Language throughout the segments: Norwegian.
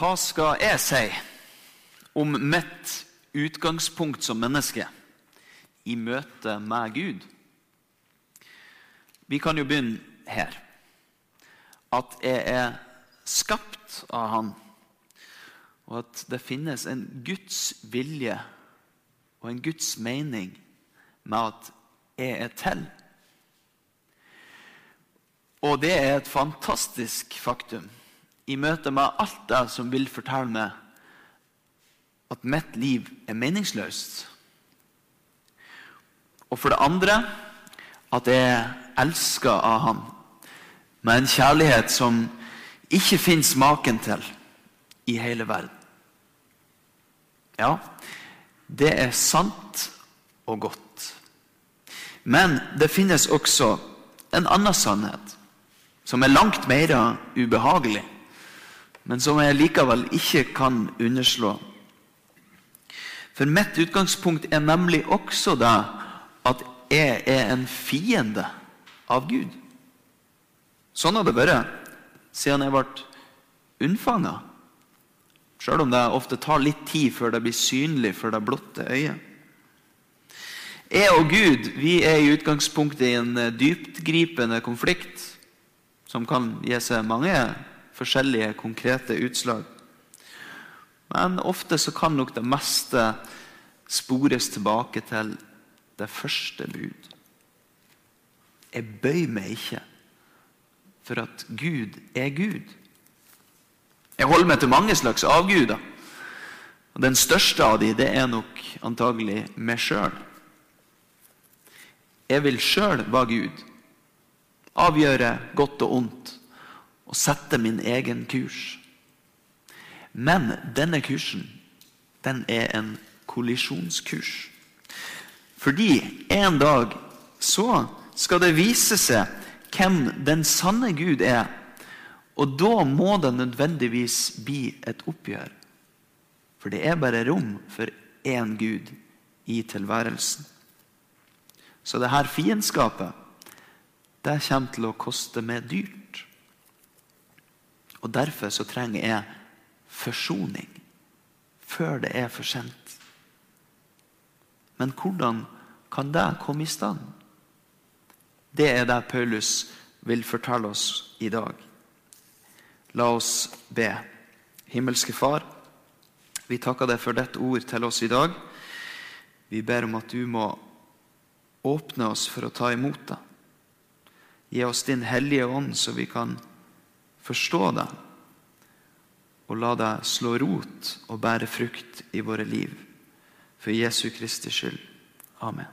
Hva skal jeg si om mitt utgangspunkt som menneske i møte med Gud? Vi kan jo begynne her. At jeg er skapt av Han, og at det finnes en Guds vilje og en Guds mening med at jeg er til. Og det er et fantastisk faktum i møte med alt det som vil fortelle meg at mitt liv er meningsløst. Og for det andre at jeg elsker av ham med en kjærlighet som ikke finnes maken til i hele verden. Ja, det er sant og godt. Men det finnes også en annen sannhet som er langt mer ubehagelig men som jeg likevel ikke kan underslå. For mitt utgangspunkt er nemlig også det at jeg er en fiende av Gud. Sånn har det vært siden jeg ble unnfanga. Sjøl om det ofte tar litt tid før det blir synlig for det blotte øyet. Jeg og Gud vi er i utgangspunktet i en dyptgripende konflikt som kan gi seg mange forskjellige konkrete utslag. Men ofte så kan nok det meste spores tilbake til det første bud. Jeg bøyer meg ikke for at Gud er Gud. Jeg holder meg til mange slags avguder. Og Den største av dem det er nok antagelig meg sjøl. Jeg vil sjøl være Gud. Avgjøre godt og ondt og sette min egen kurs. Men denne kursen, den er en kollisjonskurs. Fordi en dag så skal det vise seg hvem den sanne Gud er. Og da må det nødvendigvis bli et oppgjør. For det er bare rom for én Gud i tilværelsen. Så det her fiendskapet, det kommer til å koste meg dyrt. Og Derfor så trenger jeg forsoning før det er for sent. Men hvordan kan det komme i stand? Det er det Paulus vil fortelle oss i dag. La oss be. Himmelske Far, vi takker deg for ditt ord til oss i dag. Vi ber om at du må åpne oss for å ta imot det. Gi oss din Hellige Ånd, så vi kan forstå det og la det slå rot og bære frukt i våre liv. For Jesu Kristi skyld. Amen.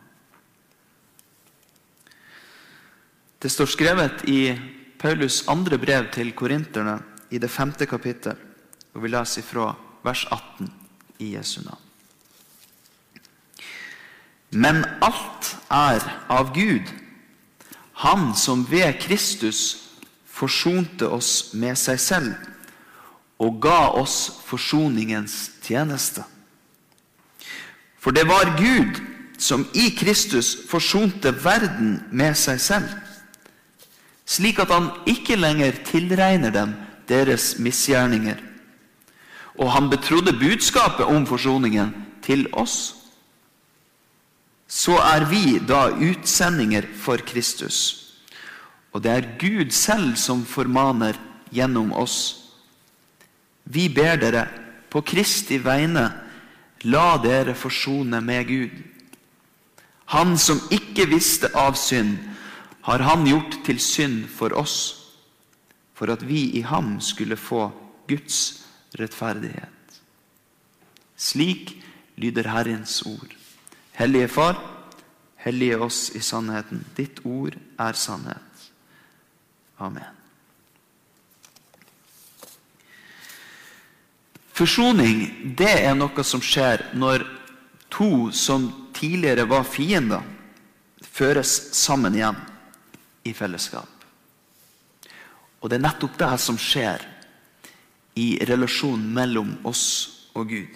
Det står skrevet i Paulus' andre brev til korinterne i det femte kapittel, og vi leser fra vers 18 i Jesu navn. Men alt er av Gud, Han som ved Kristus forsonte oss med seg selv og ga oss forsoningens tjeneste. For det var Gud som i Kristus forsonte verden med seg selv, slik at han ikke lenger tilregner dem deres misgjerninger. Og han betrodde budskapet om forsoningen til oss. Så er vi da utsendinger for Kristus. Og det er Gud selv som formaner gjennom oss. Vi ber dere på Kristi vegne, la dere forsone med Gud. Han som ikke visste av synd, har han gjort til synd for oss, for at vi i ham skulle få Guds rettferdighet. Slik lyder Herrens ord. Hellige Far, hellige oss i sannheten. Ditt ord er sannhet. Amen. Forsoning det er noe som skjer når to som tidligere var fiender, føres sammen igjen i fellesskap. Og det er nettopp det som skjer i relasjonen mellom oss og Gud.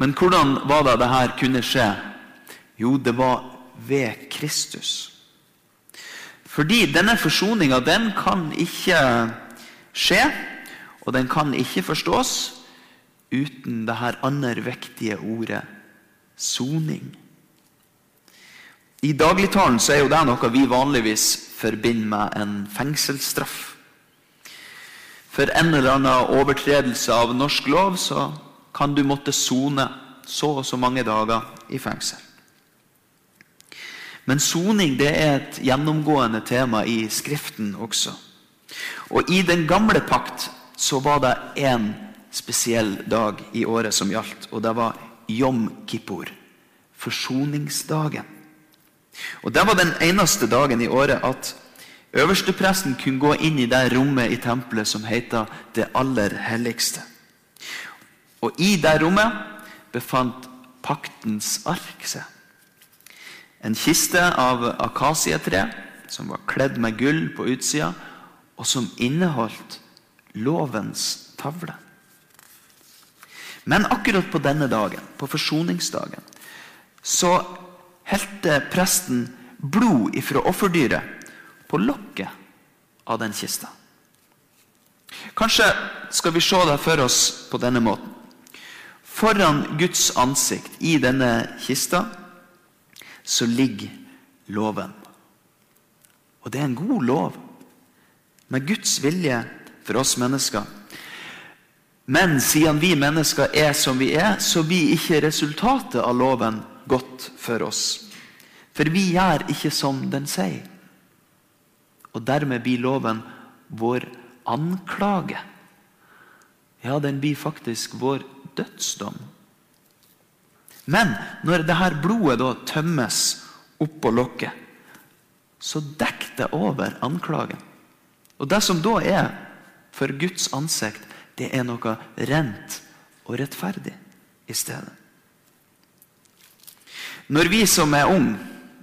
Men hvordan var det dette kunne skje? Jo, det var ved Kristus. Fordi denne forsoninga, den kan ikke skje Og den kan ikke forstås uten det her andre viktige ordet soning. I dagligtalen så er jo det noe vi vanligvis forbinder med en fengselsstraff. For en eller annen overtredelse av norsk lov så kan du måtte sone så og så mange dager i fengsel. Men soning det er et gjennomgående tema i Skriften også. Og i den gamle pakt så var det én spesiell dag i året som gjaldt, og det var Jom Kippur, forsoningsdagen. Og Det var den eneste dagen i året at øverstepresten kunne gå inn i det rommet i tempelet som heter Det aller helligste. Og i det rommet befant paktens ark seg. En kiste av akasietre som var kledd med gull på utsida, og som inneholdt lovens tavle. Men akkurat på denne dagen, på forsoningsdagen, så helte presten blod ifra offerdyret på lokket av den kista. Kanskje skal vi se det for oss på denne måten. Foran Guds ansikt i denne kista så ligger loven. Og det er en god lov, med Guds vilje for oss mennesker. Men siden vi mennesker er som vi er, så blir ikke resultatet av loven godt for oss. For vi gjør ikke som den sier. Og dermed blir loven vår anklage. Ja, den blir faktisk vår dødsdom. Men når dette blodet da tømmes oppå lokket, så dekker det over anklagen. Og det som da er for Guds ansikt, det er noe rent og rettferdig i stedet. Når vi som er unge,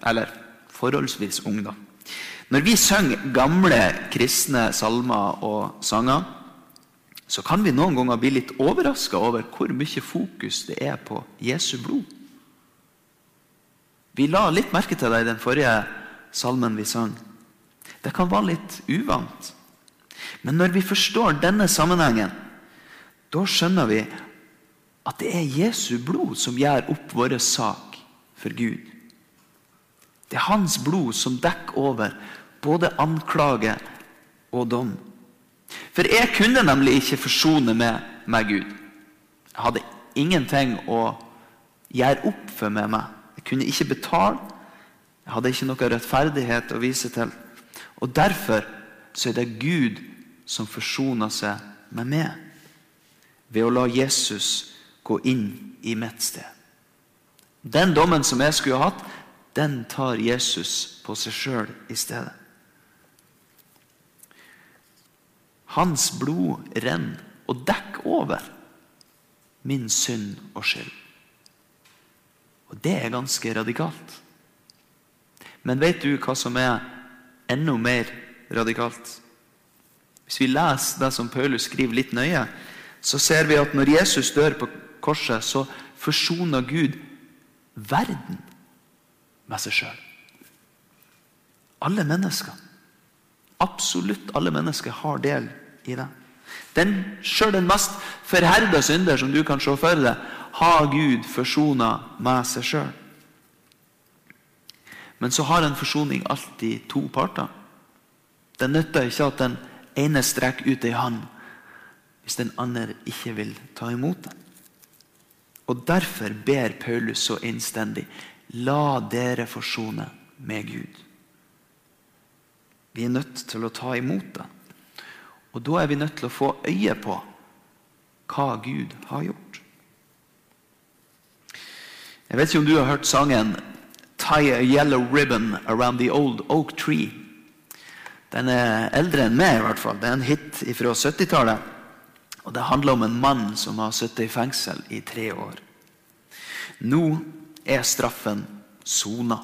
eller forholdsvis unge, da Når vi synger gamle kristne salmer og sanger, så kan vi noen ganger bli litt overraska over hvor mye fokus det er på Jesu blod. Vi la litt merke til det i den forrige salmen vi sang. Det kan være litt uvant. Men når vi forstår denne sammenhengen, da skjønner vi at det er Jesu blod som gjør opp vår sak for Gud. Det er hans blod som dekker over både anklage og dom. For jeg kunne nemlig ikke forsone meg med Gud. Jeg hadde ingenting å gjøre opp for med meg. Jeg kunne ikke betale. Jeg hadde ikke noe rettferdighet å vise til. Og derfor så er det Gud som forsoner seg med meg ved å la Jesus gå inn i mitt sted. Den dommen som jeg skulle ha hatt, den tar Jesus på seg sjøl i stedet. Hans blod renner og dekker over min synd og skyld. Og det er ganske radikalt. Men vet du hva som er enda mer radikalt? Hvis vi leser det som Paulus skriver litt nøye, så ser vi at når Jesus dør på korset, så forsoner Gud verden med seg sjøl. Alle mennesker. Absolutt alle mennesker har del i deg. Den, Sjøl den mest forherda synder som du kan se for deg, har Gud forsona med seg sjøl. Men så har en forsoning alltid to parter. Det nytter ikke at den ene strekker ut ei hånd hvis den andre ikke vil ta imot den. Og Derfor ber Paulus så innstendig la dere forsone med Gud. Vi er nødt til å ta imot det. Og da er vi nødt til å få øye på hva Gud har gjort. Jeg vet ikke om du har hørt sangen 'Tie a yellow ribbon around the old oak tree'. Den er eldre enn meg, i hvert fall. Det er en hit fra 70-tallet. Og Det handler om en mann som har sittet i fengsel i tre år. Nå er straffen sona.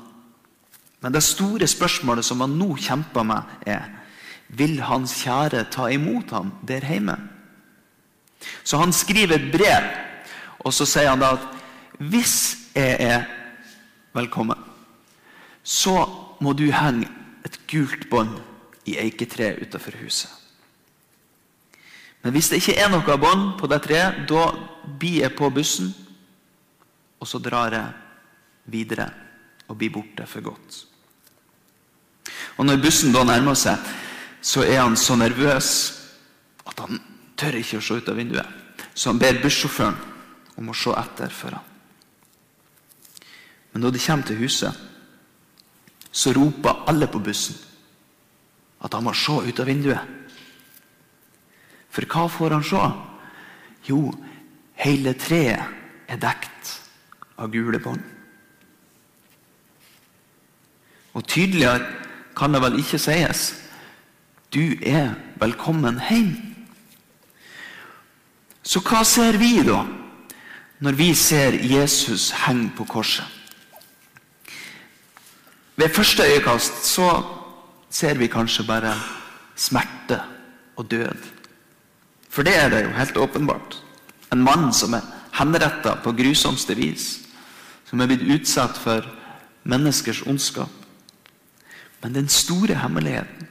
Men det store spørsmålet som han nå kjemper med, er vil hans kjære ta imot ham der hjemme. Så han skriver et brev, og så sier han da at hvis jeg er velkommen, så må du henge et gult bånd i eiketreet utenfor huset. Men hvis det ikke er noe bånd på det treet, da blir jeg på bussen, og så drar jeg videre og blir borte for godt. Og Når bussen da nærmer seg, så er han så nervøs at han tør ikke å se ut av vinduet. Så han ber bussjåføren om å se etter for ham. Men når de kommer til huset, så roper alle på bussen at han må se ut av vinduet. For hva får han se? Jo, hele treet er dekt av gule bånd. Og tydeligere kan det vel ikke sies. Du er velkommen hjem. Så hva ser vi da, når vi ser Jesus henge på korset? Ved første øyekast så ser vi kanskje bare smerte og død. For det er det jo helt åpenbart. En mann som er henretta på grusomste vis. Som er blitt utsatt for menneskers ondskap. Men den store hemmeligheten,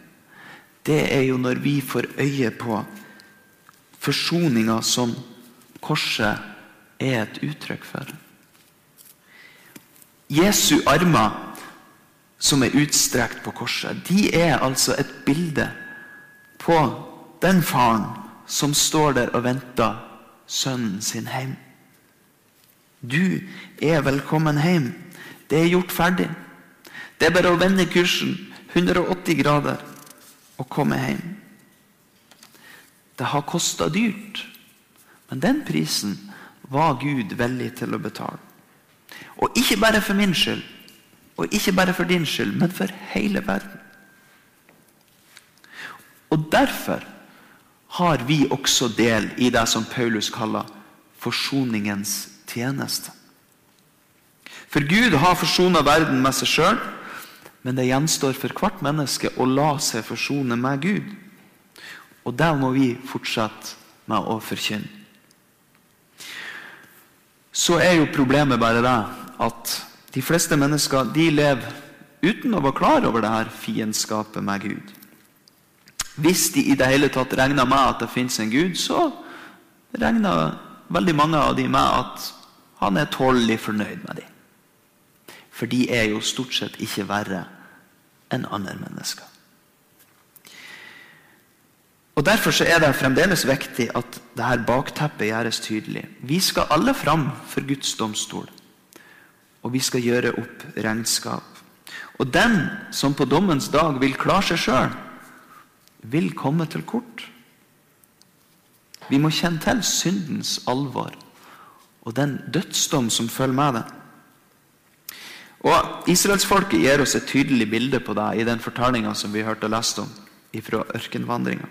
det er jo når vi får øye på forsoninga som korset er et uttrykk for. Jesu armer som er utstrekt på korset, de er altså et bilde på den faren som står der og venter sønnen sin hjem. Du er velkommen hjem. Det er gjort ferdig. Det er bare å vende kursen 180 grader og komme hjem. Det har kosta dyrt, men den prisen var Gud villig til å betale. Og ikke bare for min skyld, og ikke bare for din skyld, men for hele verden. Og derfor har vi også del i det som Paulus kaller forsoningens tjeneste. For Gud har forsona verden med seg sjøl, men det gjenstår for hvert menneske å la seg forsone med Gud. Og det må vi fortsette med å forkynne. Så er jo problemet bare det at de fleste mennesker de lever uten å være klar over det her fiendskapet med Gud. Hvis de i det hele tatt regner med at det fins en Gud, så regner veldig mange av de med at han er tålelig fornøyd med dem. For de er jo stort sett ikke verre enn andre mennesker. Og Derfor så er det fremdeles viktig at det her bakteppet gjøres tydelig. Vi skal alle fram for Guds domstol, og vi skal gjøre opp regnskap. Og den som på dommens dag vil klare seg sjøl, vil komme til kort. Vi må kjenne til syndens alvor og den dødsdom som følger med det. Og Israelsfolket gir oss et tydelig bilde på det i den fortellinga som vi hørte og leste om fra ørkenvandringa.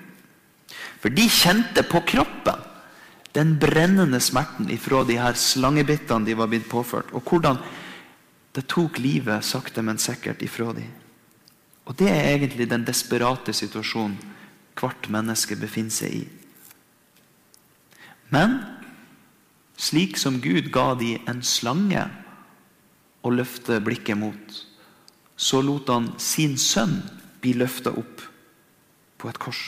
For de kjente på kroppen den brennende smerten ifra de her slangebittene de var blitt påført, og hvordan det tok livet sakte, men sikkert ifra dem. Og Det er egentlig den desperate situasjonen hvert menneske befinner seg i. Men slik som Gud ga de en slange å løfte blikket mot, så lot han sin sønn bli løfta opp på et kors.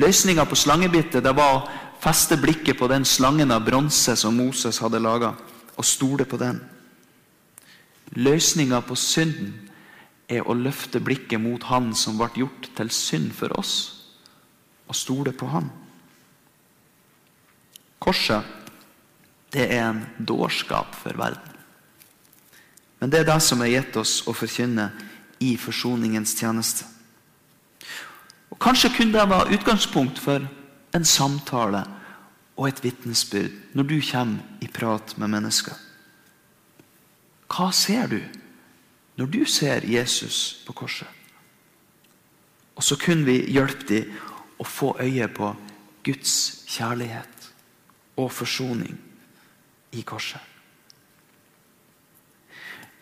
Løsninga på slangebittet det var å feste blikket på den slangen av bronse som Moses hadde laga, og stole på den. Løsninga på synden er å løfte blikket mot Han som ble gjort til synd for oss, og stole på Han. Korset, det er en dårskap for verden. Men det er det som er gitt oss å forkynne i forsoningens tjeneste. Og Kanskje kunne det være utgangspunkt for en samtale og et vitnesbyrd når du kommer i prat med mennesker. Hva ser du? når du ser Jesus på korset. Og så kunne vi hjelpe dem å få øye på Guds kjærlighet og forsoning i korset.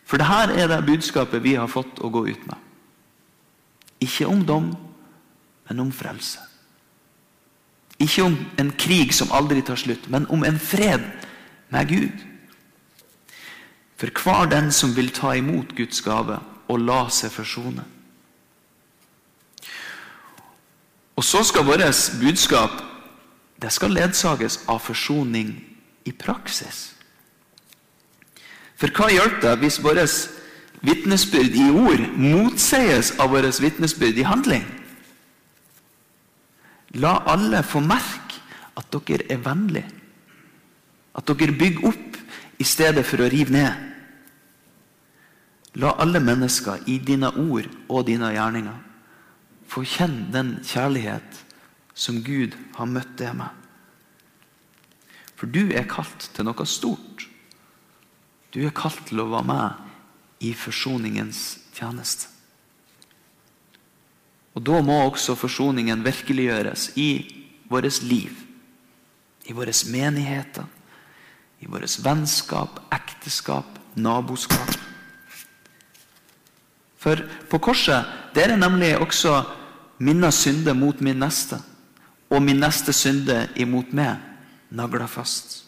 For dette er det budskapet vi har fått å gå ut med. Ikke om dom, men om frelse. Ikke om en krig som aldri tar slutt, men om en fred med Gud. For hver den som vil ta imot Guds gave og la seg forsone. Og så skal vårt budskap det skal ledsages av forsoning i praksis. For hva hjelper det hvis vårt vitnesbyrd i ord motsies av vårt vitnesbyrd i handling? La alle få merke at dere er vennlige. At dere bygger opp i stedet for å rive ned. La alle mennesker i dine ord og dine gjerninger få kjenne den kjærlighet som Gud har møtt deg med. For du er kalt til noe stort. Du er kalt til å være med i forsoningens tjeneste. Og Da må også forsoningen virkeliggjøres i vårt liv, i våre menigheter, i vårt vennskap, ekteskap, naboskap. For på korset der er nemlig også minna synder mot min neste og min neste synde imot meg nagla fast.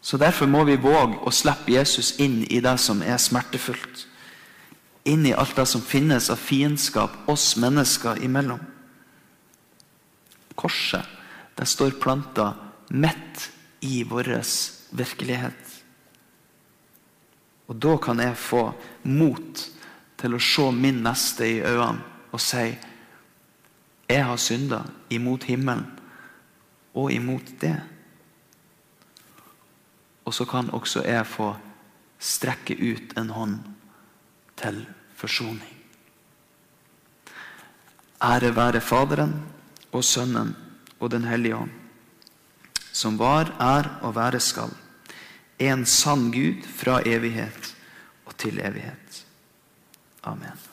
Så Derfor må vi våge å slippe Jesus inn i det som er smertefullt. Inn i alt det som finnes av fiendskap oss mennesker imellom. Korset det står planta midt i vår virkelighet. Og da kan jeg få mot til å se min neste i øynene og si jeg har synda imot himmelen og imot det. Og så kan også jeg få strekke ut en hånd til forsoning. Ære være Faderen og Sønnen og Den hellige ånd, som var, er og være skal, en sann Gud fra evighet og til evighet. Amen.